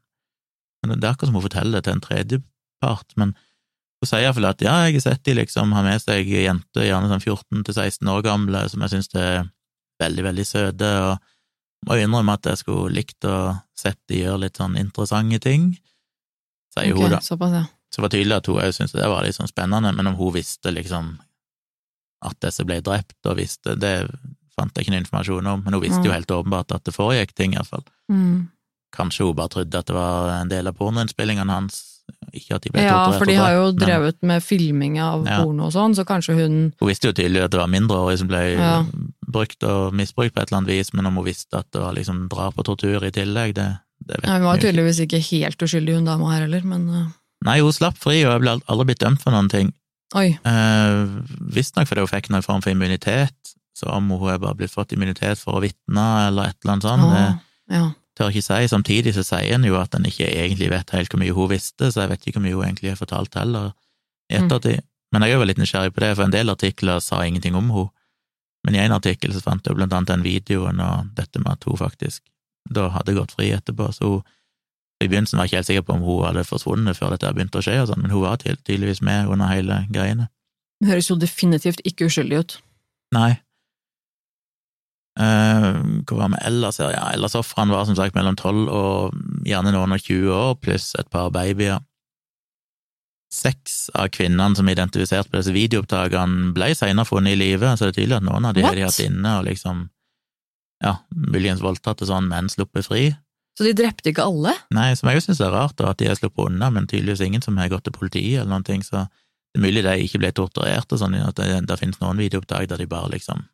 Men det er akkurat som hun forteller det til en tredjepart, men hun sier iallfall at ja, jeg har sett de liksom ha med seg jenter, gjerne sånn 14 til 16 år gamle, som jeg syns er veldig, veldig søte, og må innrømme at jeg skulle likt å sett de gjøre litt sånn interessante ting, sier okay, hun da. Såpass, ja. Så det var tydelig at hun òg syntes det var litt sånn spennende, men om hun visste liksom at disse ble drept, og visste Det fant jeg ikke noe informasjon om, men hun visste jo helt åpenbart at det foregikk ting, iallfall. Mm. Kanskje hun bare trodde at det var en del av pornoinnspillingene hans, ikke at de ble Ja, torturert for de har jo men drevet med filming av Ja. porno og sånn, så kanskje hun Hun visste jo tydelig at det var mindreårige som ble Ja. Brukt og misbrukt på et eller annet vis, men om hun visste at det var liksom drap og tortur i tillegg, det, det vet ja, Hun var vi ikke. tydeligvis ikke helt uskyldig, hun dama her heller, men uh, Nei, hun slapp fri, og jeg ble aldri blitt dømt for noen ting. oi. Eh, Visstnok fordi hun fikk noen form for immunitet, så om hun er bare blitt fått immunitet for å vitne eller et eller annet sånt, det Ah, ja. tør jeg ikke si. Samtidig så sier en jo at en ikke egentlig vet helt hvor mye hun visste, så jeg vet ikke hvor mye hun egentlig har fortalt heller i Mm. Men jeg er jo litt nysgjerrig på det, for en del artikler sa ingenting om henne. Men i en artikkel så fant jeg blant annet den videoen og dette med at hun faktisk da hadde gått fri etterpå, så hun i begynnelsen var jeg ikke helt sikker på om hun hadde forsvunnet før dette begynte å skje, og sånn, men hun var tydeligvis med under hele greiene. Det høres jo definitivt ikke uskyldig ut. Nei. Uh, hva var vi ellers? Ja, ellers ofrene var som sagt mellom 12 og gjerne noen og 20 år, pluss et par babyer. Seks av kvinnene som er identifisert på disse videoopptakene, ble senere funnet i live, så det er tydelig at noen av de har de hatt inne og liksom, ja, muligens voldtatt og sånn, men sluppet fri. Så de drepte ikke alle? Nei, som jeg jo syns er rart, da, at de har sluppet unna, men tydeligvis ingen som har gått til politiet eller noen ting, så det er mulig de ikke ble torturert og sånn, at det, det finnes noen videoopptak der de bare liksom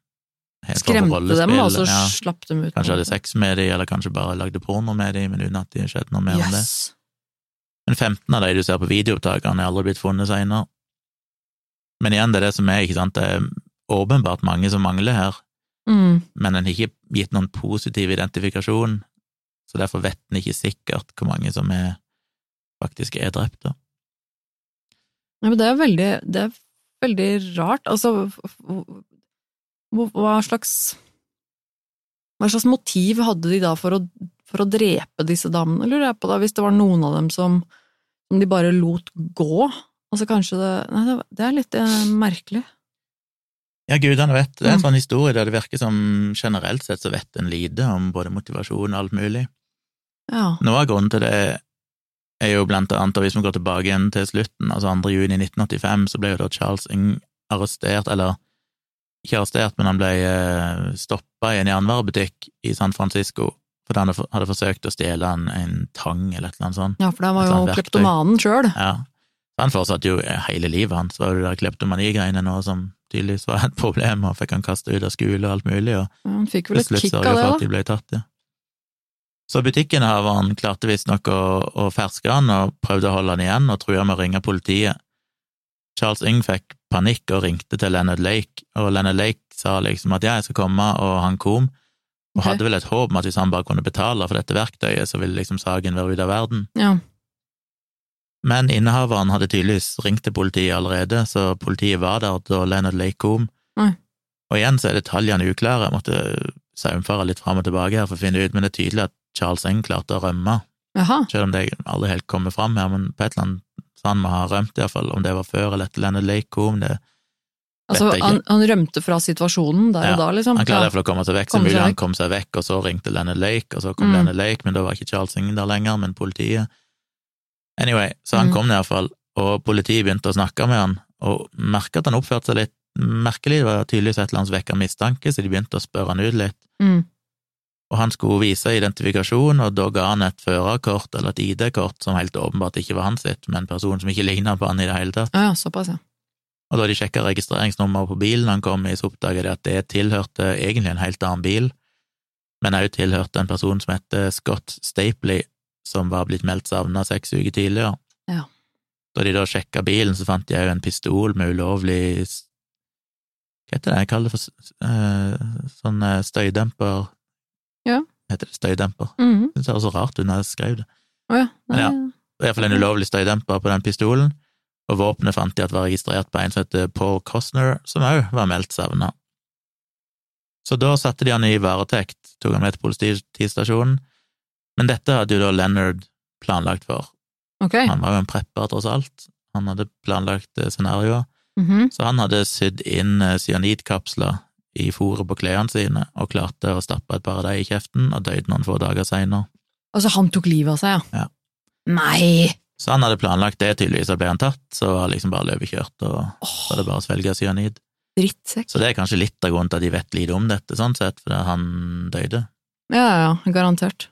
Skremte dem, og så ja. slapp dem ut? Kanskje hadde sex med dem, eller kanskje bare lagde porno med dem, men uten at det skjedde noe mer om det. Men 15 av de du ser på videoopptakene, er aldri blitt funnet senere. Men igjen, det er det som er, ikke sant, det er åpenbart mange som mangler her, Mm. men en har ikke gitt noen positiv identifikasjon, så derfor vet en ikke sikkert hvor mange som er, faktisk er drept. da. Ja, men det er veldig, det er veldig rart. Altså, hva slags Hva slags motiv hadde de da for å, for å drepe disse damene, lurer jeg på da, hvis det var noen av dem som, som de bare lot gå? Altså kanskje det Nei, det, er litt eh, merkelig. Ja, gudene vet. Det er en Mm. sånn historie der det virker som generelt sett så vet en lite om både motivasjon og alt mulig. Ja. Noe av grunnen til det er jo blant annet, og hvis vi går tilbake igjen til slutten, altså 2. juni 1985, så ble jo da Charles Ng arrestert, eller ikke arrestert, men han ble eh, stoppa i en jernvarebutikk i San Francisco fordi han hadde forsøkt å stjele en, en tang eller et eller annet sånt. ja, for det var jo kleptomanen sjøl. Ja. Han fortsatte jo hele livet hans, var det der kleptomanigreiene nå som tydeligvis var et problem, og fikk han kasta ut av skole og alt mulig, og Han fikk vel et kick av det, for da. de ble tatt, ja. Så butikkinnehaveren klarte visstnok å, å ferske han og prøvde å holde han igjen og trua med å ringe politiet. Charles Ng fikk panikk og ringte til Leonard Lake, og Leonard Lake sa liksom at ja, jeg skal komme, og han kom, og hadde vel et håp om at hvis han bare kunne betale for dette verktøyet, så ville liksom saken være ute av verden. Ja. Men innehaveren hadde tydeligvis ringt til politiet allerede, så politiet var der da Leonard Lake kom. Oi. Og igjen så er detaljene uklare, jeg måtte saumfare litt fram og tilbake her for å finne ut, men det er tydelig at Charles Eng klarte å rømme, Aha. selv om det aldri helt kommer fram her, men på et eller annet så han må ha rømt, iallfall, om det var før eller etter Leonard Lake kom, det Altså, han, han rømte fra situasjonen der Ja, og da, liksom. Han klarte iallfall å komme seg vekk, så mulig han kom seg vekk, og så ringte Lenny Lake, og så kom Mm. Lenny Lake, men da var ikke Charles Ingen der lenger, men politiet. Anyway, så han Mm. kom iallfall, og politiet begynte å snakke med han, og merka at han oppførte seg litt merkelig, det var tydeligvis et eller annet som vekka mistanke, så de begynte å spørre han ut litt. Mm. Og han skulle vise identifikasjon, og da ga han et førerkort eller et ID-kort som helt åpenbart ikke var hans sitt, men en person som ikke ligna på han i det hele tatt. Ja, ja, såpass, ja. Og da de sjekka registreringsnummeret på bilen han kom i, så oppdaga de at det tilhørte egentlig en helt annen bil, men òg tilhørte en person som heter Scott Stapley, som var blitt meldt savna seks uker tidligere. Ja. Da de da sjekka bilen, så fant de òg en pistol med ulovlig Hva heter det jeg kaller det for eh, sånn eh, støydemper Ja. Heter det støydemper? Mhm. Det høres så rart ut når jeg skrev det. Å ja. Nei, Ja. I hvert fall en ulovlig støydemper på den pistolen, og våpenet fant de at var registrert på en som heter Paul Costner, som òg var meldt savna. Så da satte de han i varetekt, tok han med til politistasjonen, men dette hadde jo da Leonard planlagt for. Okay. Han var jo en prepper, tross alt. Han hadde planlagt eh, mm -hmm. så han hadde sydd inn eh, cyanidkapsler i fôret på klærne sine, og klarte å stappe et par av dem i kjeften, og døde noen få dager seinere. Altså, han tok livet av seg, ja? Ja. Nei! Så han hadde planlagt det, tydeligvis, og ble han tatt, så var liksom bare løpekjørt, og så var det bare å svelge cyanid. drittsekk. Så det er kanskje litt av grunnen til at de vet lite om dette, sånn sett, fordi han døde. Ja, ja, garantert.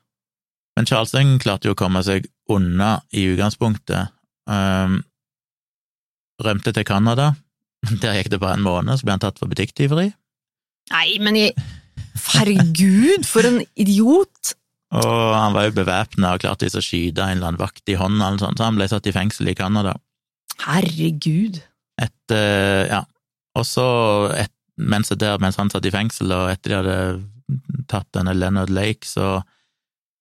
Men Charles Ng klarte jo å komme seg unna i utgangspunktet. Um, rømte til Canada. Der gikk det bare en måned, så ble han tatt for butikktyveri. Nei, men jeg Herregud, for en idiot! Og han var jo bevæpna og klarte visst å skyte en eller annen vakt i hånda, så han ble satt i fengsel i Canada. Herregud. Etter, ja. Og så, et, mens, der, mens han satt i fengsel, og etter de hadde tatt denne Leonard Lake, så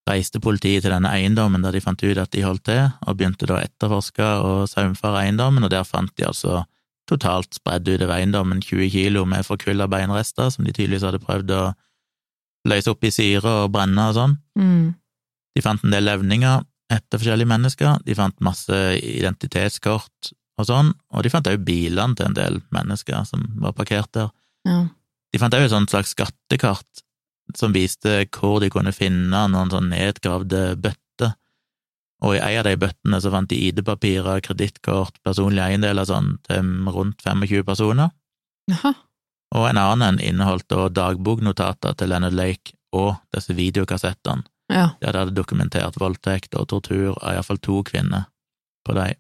reiste politiet til denne eiendommen der de fant ut at de holdt til, og begynte da å etterforske og saumfare eiendommen, og der fant de altså totalt spredd utover eiendommen 20 kilo med forkulla beinrester, som de tydeligvis hadde prøvd å løse opp i syre og brenne og sånn. Mm. De fant en del levninger etter forskjellige mennesker, de fant masse identitetskort og sånn, og de fant òg bilene til en del mennesker som var parkert der. Ja. De fant òg et sånt slags skattekart som viste hvor de kunne finne noen sånn nedgravde bøtter, og i ei av de bøttene så fant de ID-papirer, kredittkort, personlige eiendeler sånn til rundt 25 personer, Jaha. Og en annen inneholdt da dagboknotater til Leonard Lake og disse videokassettene Ja. der de hadde dokumentert voldtekt og tortur av iallfall to kvinner på dem.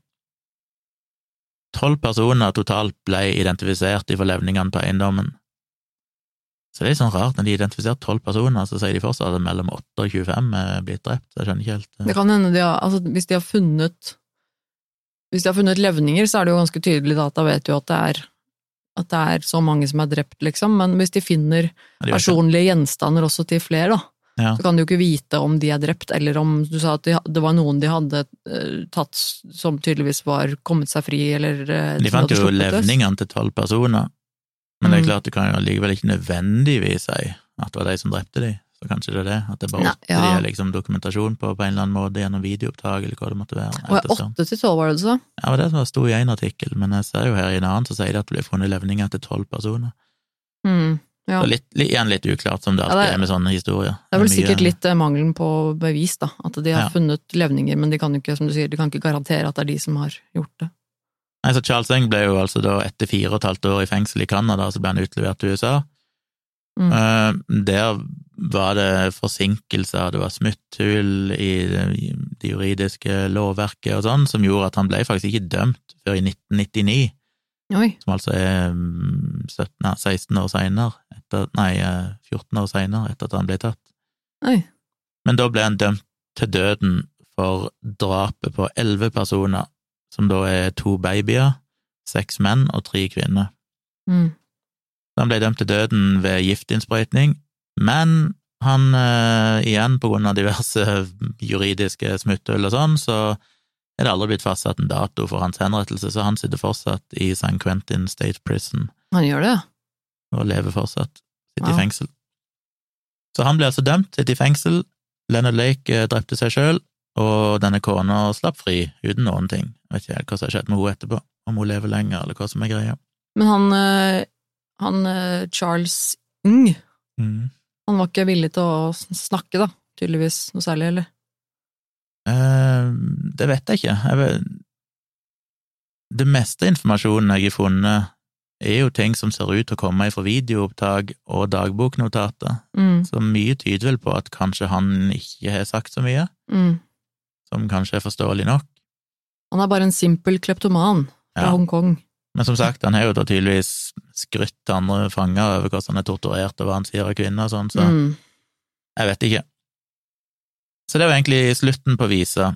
Tolv personer totalt ble identifisert i forlevningene på eiendommen. Så det er litt sånn rart, når de identifiserte identifisert tolv personer, så sier de fortsatt at mellom 8 og 25 er blitt drept. så Jeg skjønner ikke helt Det kan hende de har Altså, hvis de har funnet Hvis de har funnet levninger, så er det jo ganske tydelig da at da vet du at det er at det er så mange som er drept, liksom. Men hvis de finner personlige gjenstander også til flere, da, Ja. så kan du ikke vite om de er drept, eller om du sa at de, det var noen de hadde eh, tatt som tydeligvis var kommet seg fri, eller eh, De fant jo levningene til tolv personer, men det er Mm. klart du kan jo allikevel ikke nødvendigvis si at det var de som drepte de, så kanskje det er det, at det er bare Nei, ja. har liksom dokumentasjon på på en eller annen måte gjennom videoopptak eller hva det måtte være. Og åtte til tolv, var det sa? Ja, det var det som sto i en artikkel, men jeg ser jo her i en annen så sier de at det ble funnet levninger til tolv personer. Mm. Ja. Så litt, litt, igjen litt uklart, som det Ja, det er- er med sånne historier. Det er vel mye- sikkert litt eh, mangelen på bevis, da. At de har Ja. funnet levninger, men de kan jo ikke, som du sier, de kan ikke garantere at det er de som har gjort det. Nei, så Charles Eng ble jo altså da etter fire og et halvt år i fengsel i Canada, så ble han utlevert til USA. Mm. Uh, der var det forsinkelser, det var smutthull i det, juridiske lovverket og sånn, som gjorde at han ble faktisk ikke dømt før i 1999, Oi. som altså er mm, 17, 16 år seinere, nei, eh, 14 år seinere etter at han ble tatt. Oi. Men da ble han dømt til døden for drapet på elleve personer, som da er to babyer, seks menn og tre kvinner. Mm. Han ble dømt til døden ved giftinnsprøytning, men han, eh, igjen på grunn av diverse juridiske smutthull og sånn, så er det aldri blitt fastsatt en dato for hans henrettelse, så han sitter fortsatt i San Quentin State Prison Han gjør det, og lever fortsatt. Sitter Wow. i fengsel. Så han ble altså dømt, sitter i fengsel. Leonard Lake eh, drepte seg sjøl, og denne kona slapp fri uten noen ting. Jeg vet ikke helt hva som har skjedd med henne etterpå, om hun lever lenger, eller hva som er greia. Men han, eh, han Charles Ng, Mm. Han var ikke villig til å snakke, da. Tydeligvis noe særlig, eller? Eh, det vet jeg ikke. Jeg vet, det meste informasjonen jeg har funnet, er jo ting som ser ut til å komme fra videoopptak og dagboknotater, Mm. så mye tyder vel på at kanskje han ikke har sagt så mye, Mm. som kanskje er forståelig nok. Han er bare en simpel kleptoman fra Ja. Hongkong. Men som sagt, han har jo da tydeligvis skrytt andre fanger over hvordan han er torturert og hva han sier av kvinner og sånn, så Mm. jeg vet ikke. Så det var egentlig slutten på visa.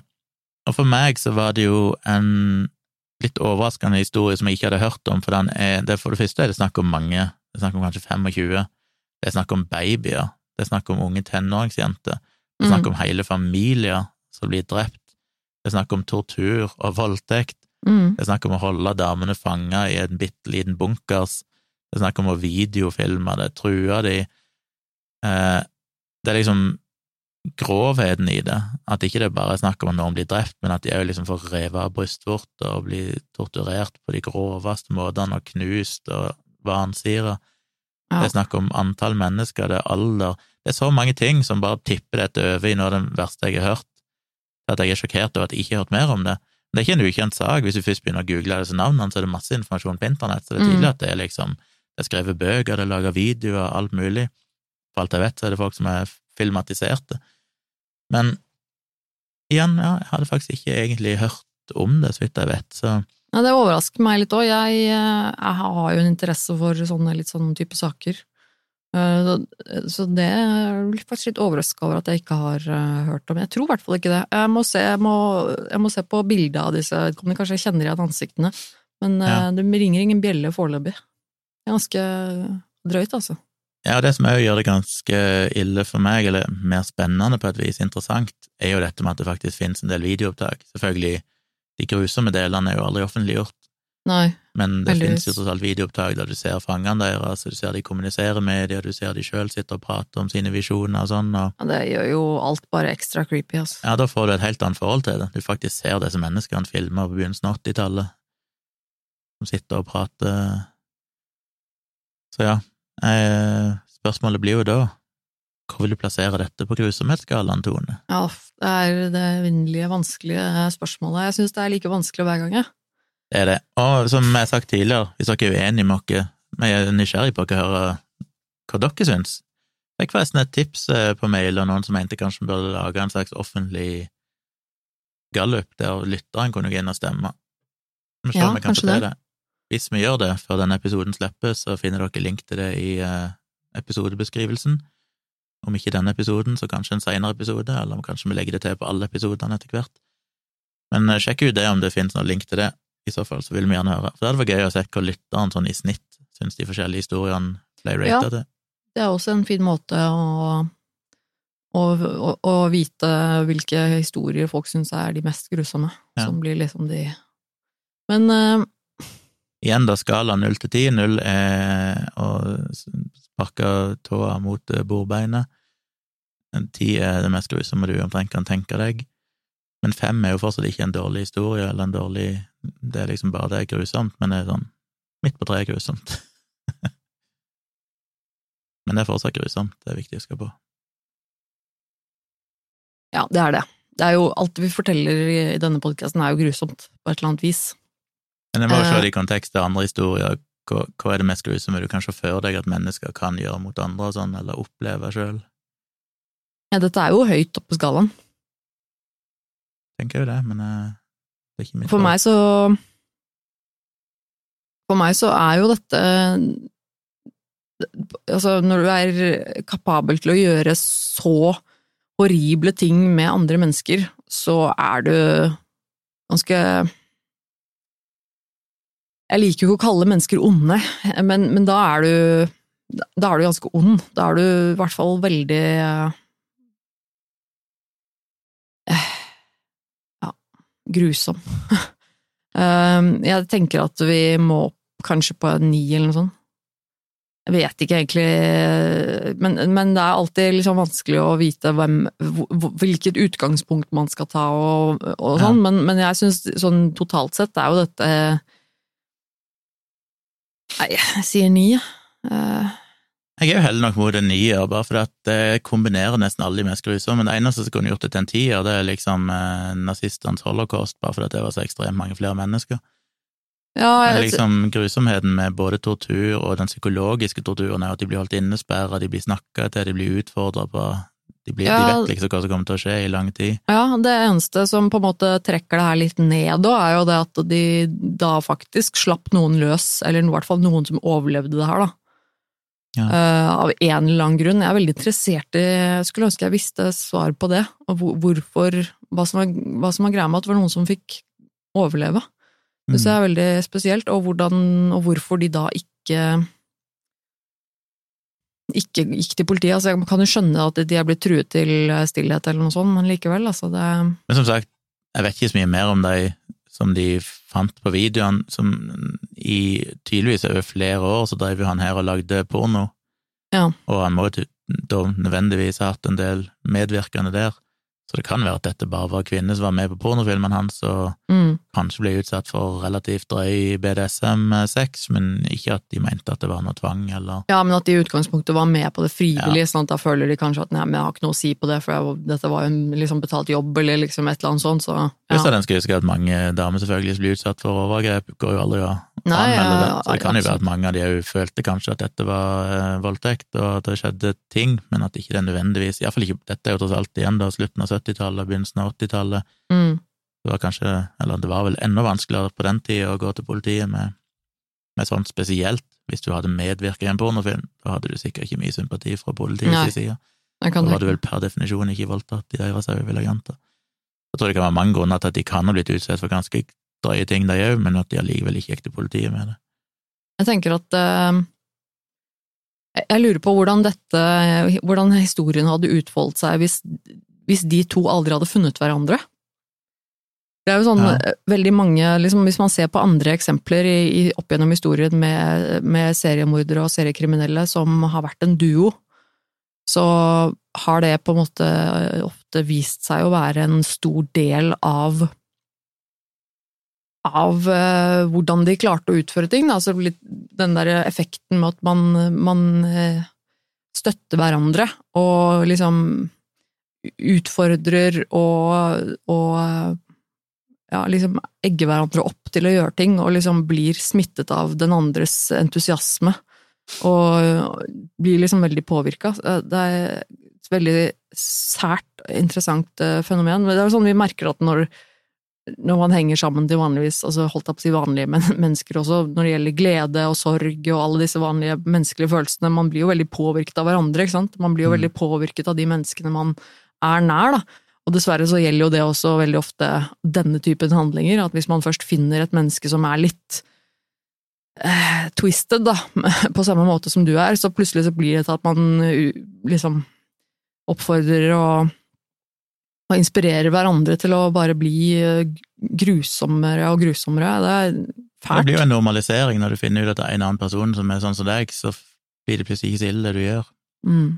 Og for meg så var det jo en litt overraskende historie som jeg ikke hadde hørt om, for den er, det for det første er det snakk om mange, det er snakk om kanskje 25, det er snakk om babyer, det er snakk om unge tenåringsjenter, det er snakk om hele familier som blir drept, det er snakk om tortur og voldtekt, Mm. det er snakk om å holde damene fanga i en bitte liten bunkers. Det er snakk om å videofilme det, true de. Eh, det er liksom grovheten i det, at ikke det bare er snakk om at noen blir drept, men at de òg liksom får revet av brystvorter og blir torturert på de groveste måtene og knust og vansira. Ja. Det er snakk om antall mennesker, det er alder Det er så mange ting som bare tipper dette over i noe av det verste jeg har hørt, at jeg er sjokkert over at jeg ikke har hørt mer om det. Det er ikke en ukjent sak. Hvis du først begynner å google disse navnene, så er det masse informasjon på internett, så det er tydelig Mm. at det er liksom Det er skrevet bøker, det er laga videoer, alt mulig. For alt jeg vet, så er det folk som er filmatiserte. Men igjen, ja, jeg hadde faktisk ikke egentlig hørt om det, så vidt jeg vet, så Ja, det overrasker meg litt òg. Jeg, eh, jeg har jo en interesse for sånne litt sånne type saker. Eh, så- Så det er jeg faktisk litt overraska over at jeg ikke har eh, hørt om. Jeg tror i hvert fall ikke det. Jeg må se, jeg må, jeg må se på bildet av disse vedkommende. Kanskje jeg kjenner igjen ansiktene. Men eh, Ja. det ringer ingen bjelle foreløpig. Ganske drøyt, altså. Ja, det som òg gjør det ganske ille for meg, eller mer spennende på et vis, interessant, er jo dette med at det faktisk finnes en del videoopptak. Selvfølgelig, de grusomme delene er jo aldri offentliggjort, Nei. men det finnes jo tross alt videoopptak der du ser fangene deres, du ser de kommuniserer med dem, du ser de sjøl sitte og prate om sine visjoner og sånn, og Ja, det gjør jo alt bare ekstra creepy, altså. ja, da får du et helt annet forhold til det. Du faktisk ser disse menneskene filma på begynnelsen av 80-tallet, som sitter og prater. Så ja, eh, spørsmålet blir jo da, hvor vil du plassere dette på grusomhetsskalaen, Tone? Ja, det er det evinnelige, vanskelige spørsmålet. Jeg syns det er like vanskelig hver gang, jeg. Det er det. Og som jeg har sagt tidligere, hvis dere er uenige med oss, men jeg er nysgjerrig på å høre hva dere syns. Jeg fikk forresten et tips eh, på mail av noen som mente kanskje vi burde lage en slags offentlig gallup der lytteren kunne gå inn og stemme. Vi ser Ja, om vi kan få til det. det. Hvis vi gjør det før denne episoden slippes, så finner dere link til det i eh, episodebeskrivelsen. Om ikke denne episoden, så kanskje en senere episode, eller om kanskje vi legger det til på alle episodene etter hvert. Men eh, sjekk ut det om det finnes noen link til det. I så fall så vil vi gjerne høre. For det hadde vært gøy å se hva lytteren sånn i snitt syns de forskjellige historiene ble Ja. rata til. Det er også en fin måte å, å, å, å vite hvilke historier folk syns er de mest grusomme. Ja. Som blir liksom de Men uh, Igjen da, skala null til ti. Null er å sparke tåa mot eh, bordbeinet. En Ti er det mest grusomme du omtrent kan tenke deg. Men fem er jo fortsatt ikke en dårlig historie, eller en dårlig Det er liksom bare det er grusomt, men det er sånn midt på treet grusomt. Men det er fortsatt grusomt, det er viktig å huske på. Ja, det er det. Det er jo Alt vi forteller i denne podkasten, er jo grusomt på et eller annet vis. Men jeg må jo se Eh. det i kontekst til andre historier. Hva, hva er det mest grusomme du kan se for deg at mennesker kan gjøre mot andre, og sånn, eller oppleve sjøl? Ja, dette er jo høyt oppe på skalaen. Tenker jo det, men For meg så For meg så er jo dette Altså, når du er kapabel til å gjøre så horrible ting med andre mennesker, så er du ganske Jeg liker jo ikke å kalle mennesker onde, men, men da er du Da er du ganske ond. Da er du i hvert fall veldig eh, Ja, grusom. Um, Jeg tenker at vi må opp kanskje på ni eller noe sånt. Jeg vet ikke egentlig, men, men det er alltid liksom vanskelig å vite hvem, hvilket utgangspunkt man skal ta og, og sånn, men, men jeg syns sånn totalt sett er jo dette Nei, jeg sier ni. Eh, Jeg er jo heller nok mot en nier, bare fordi at det kombinerer nesten alle de mest grusomme. Det eneste som kunne gjort det til en tier, det er liksom eh, nazistenes holocaust, bare fordi at det var så ekstremt mange flere mennesker. ja, jeg, liksom grusomheten med både tortur og den psykologiske torturen er at de blir holdt innesperra, de blir snakka til, de blir utfordra på de, blir, Ja. de vet liksom hva som kommer til å skje i lang tid. Ja, det eneste som på en måte trekker det her litt ned da, er jo det at de da faktisk slapp noen løs, eller i hvert fall noen som overlevde det her, da. Ja. Uh, av en eller annen grunn. Jeg er veldig interessert i Jeg skulle ønske jeg visste svar på det, og hvorfor Hva som var, hva som var greia med at det var noen som fikk overleve. Det synes jeg er veldig spesielt, og hvordan og hvorfor de da ikke ikke gikk til politiet. Altså, jeg kan jo skjønne at de er blitt truet til stillhet eller noe sånt, men likevel, altså det Men som sagt, jeg vet ikke så mye mer om de som de fant på videoen, som i tydeligvis over flere år så drev jo han her og lagde porno, Ja. og han må jo da nødvendigvis ha hatt en del medvirkende der. Så det kan være at dette bare var kvinner som var med på pornofilmen hans, og mm. kanskje ble utsatt for relativt drøy BDSM-sex, men ikke at de mente at det var noe tvang, eller Ja, men at de i utgangspunktet var med på det frivillig, sånn at da føler de kanskje at nei, men jeg har ikke noe å si på det, for jeg, dette var jo en liksom betalt jobb, eller liksom et eller annet sånt, så ja. at den skal huske at mange damer selvfølgelig som blir utsatt for overgrep, går jo aldri å Nei, anmelde det. ja, Så det kan jo være at mange av de òg følte kanskje at dette var eh, voldtekt, og at det skjedde ting, men at ikke det nødvendigvis Iallfall ikke Dette er jo tross alt igjen da slutten av 70-tallet, begynnelsen av 80-tallet. Mm. Det var kanskje Eller det var vel enda vanskeligere på den tida å gå til politiet med, med sånt spesielt. Hvis du hadde medvirket i en pornofilm, da hadde du sikkert ikke mye sympati fra politiets side. Da var du vel per definisjon ikke voldtatt i deres øyne, vil jeg anta. Jeg tror det kan være mange grunner til at de kan ha blitt utsatt for ganske drøye ting, de òg, men at de allikevel ikke gikk til politiet med det. Jeg tenker at uh, jeg- Jeg lurer på hvordan dette Hvordan historien hadde utfoldet seg hvis, hvis de to aldri hadde funnet hverandre. Det er jo sånn Ja. eh, veldig mange liksom, Hvis man ser på andre eksempler i, i, opp gjennom historien med, med seriemordere og seriekriminelle som har vært en duo, så har det på en måte ofte vist seg å være en stor del av av eh, hvordan de klarte å utføre ting. Da. Altså litt den der effekten med at man, man eh, støtter hverandre og liksom utfordrer og, og ja, liksom egger hverandre opp til å gjøre ting, og liksom blir smittet av den andres entusiasme. Og blir liksom veldig påvirka. Det er et veldig sært, interessant eh, fenomen. Men det er sånn vi merker at når når man henger sammen til vanligvis, altså holdt jeg på å si vanlige men mennesker også, når det gjelder glede og sorg og alle disse vanlige menneskelige følelsene, man blir jo veldig påvirket av hverandre, ikke sant? Man blir jo Mm. veldig påvirket av de menneskene man er nær, da. Og dessverre så gjelder jo det også veldig ofte denne typen handlinger, at hvis man først finner et menneske som er litt eh, twisted, da, på samme måte som du er, så plutselig så blir det til at man liksom oppfordrer og og inspirerer hverandre til å bare bli eh, grusommere og grusommere. Det er fælt. Det blir jo en normalisering når du finner ut at det er en annen person som er sånn som deg, så blir det plutselig ikke så ille det du gjør. Mm.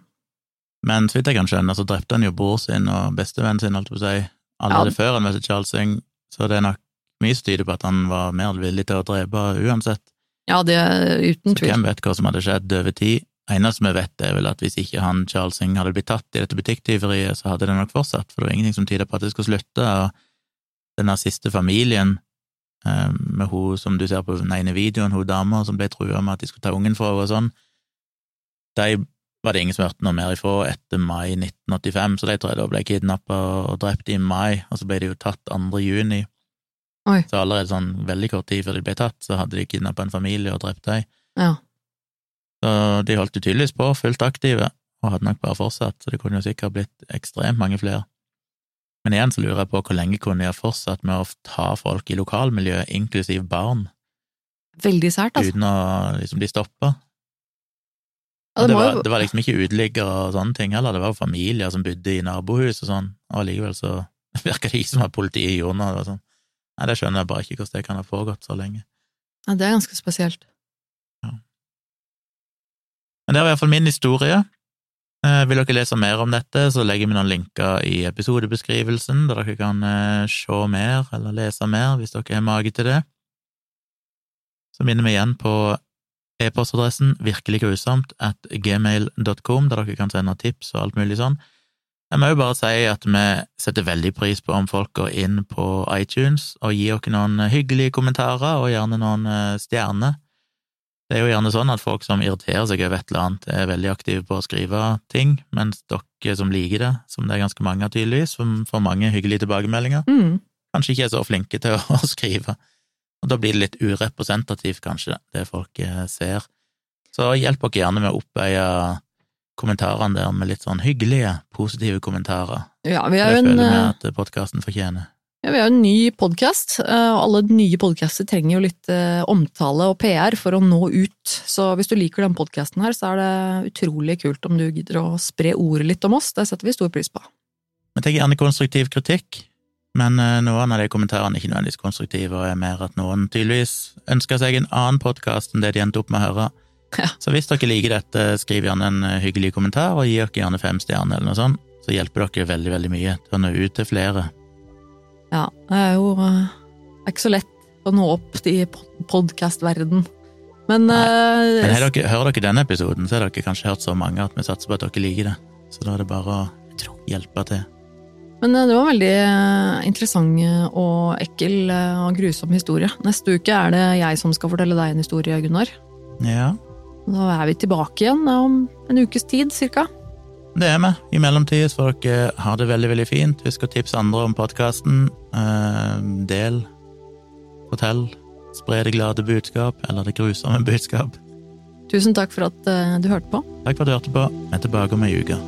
Men så vidt jeg kan skjønne, så drepte han jo bror sin og bestevennen sin, holdt jeg på å si, allerede Ja. før han møtte Charles Singh, så det er nok mye som tyder på at han var mer villig til å drepe uansett. Ja, det er uten Så tvil. hvem vet hva som hadde skjedd over tid. eneste vi vet, er vel at hvis ikke han Charles Singh hadde blitt tatt i dette butikktyveriet, så hadde det nok fortsatt, for det var ingenting som tyder på at det skulle slutte. Og den siste familien, eh, med hun som du ser på den ene videoen, hun dama som ble trua med at de skulle ta ungen fra henne og sånn, de var det ingen som hørte noe mer ifra etter mai 1985, så de tror jeg da ble kidnappa og drept i mai, og så ble de jo tatt 2. juni. Oi. Så allerede sånn veldig kort tid før de ble tatt, så hadde de kidnappa en familie og drept dem. Ja. Så de holdt jo tydeligvis på, fullt aktive, og hadde nok bare fortsatt, så det kunne jo sikkert blitt ekstremt mange flere. Men igjen så lurer jeg på hvor lenge kunne de ha fortsatt med å ta folk i lokalmiljøet, inklusiv barn, Veldig sært, altså. uten å liksom bli stoppa? Ja, det det, var, det var liksom ikke uteliggere og sånne ting heller, det var jo familier som bodde i nabohus og sånn, og allikevel så virka det ikke som at politiet gjorde noe. Det sånn. Nei, det skjønner jeg bare ikke hvordan det kan ha foregått så lenge. ja, Det er ganske spesielt. Men det var i hvert fall min historie. Eh, vil dere lese mer om dette, så legger vi noen linker i episodebeskrivelsen, der dere kan eh, se mer eller lese mer, hvis dere har mage til det. Så minner vi igjen på e-postadressen virkeliggrusomt at gmail.com, der dere kan sende tips og alt mulig sånn. Jeg må jo bare si at vi setter veldig pris på om folk går inn på iTunes og gir dere noen hyggelige kommentarer, og gjerne noen eh, stjerner. Det er jo gjerne sånn at folk som irriterer seg over et eller annet, er veldig aktive på å skrive ting, mens dere som liker det, som det er ganske mange av tydeligvis, som får mange hyggelige tilbakemeldinger, Mm. kanskje ikke er så flinke til å skrive. Og da blir det litt urepresentativt, kanskje, det folk eh, ser. Så hjelp dere gjerne med å oppveie kommentarene der med litt sånn hyggelige, positive kommentarer. Ja, vi har jo en, føler vi eh, at podkasten fortjener. ja, vi jo en ny podkast, og alle nye podkaster trenger jo litt eh, omtale og PR for å nå ut. Så hvis du liker den podkasten her, så er det utrolig kult om du gidder å spre ordet litt om oss. Det setter vi stor pris på. Men tenk gjerne konstruktiv kritikk, men eh, noen av de kommentarene er ikke nødvendigvis konstruktive, og er mer at noen tydeligvis ønsker seg en annen podkast enn det de endte opp med å høre. Ja. Så hvis dere liker dette, skriv gjerne en eh, hyggelig kommentar, og gi dere gjerne fem stjerner eller noe sånt, så hjelper dere veldig, veldig mye til å nå ut til flere. Ja, det er jo eh, det er ikke så lett å nå opp i podkastverden. Men, eh, Men dere, hører dere denne episoden, så har dere kanskje hørt så mange at vi satser på at dere liker det. Så da er det bare å hjelpe til. Men eh, det var en veldig eh, interessant eh, og ekkel og grusom historie. Neste uke er det jeg som skal fortelle deg en historie, Gunnar. Ja, Da er vi tilbake igjen om en ukes tid, cirka. det er vi. I mellomtiden får dere ha det veldig, veldig fint. Husk å tipse andre om podkasten. del. Fortell. Spre det glade budskap, eller det grusomme budskap. Tusen takk for at du hørte på. Takk for at du hørte på. Vi er tilbake om ei uke.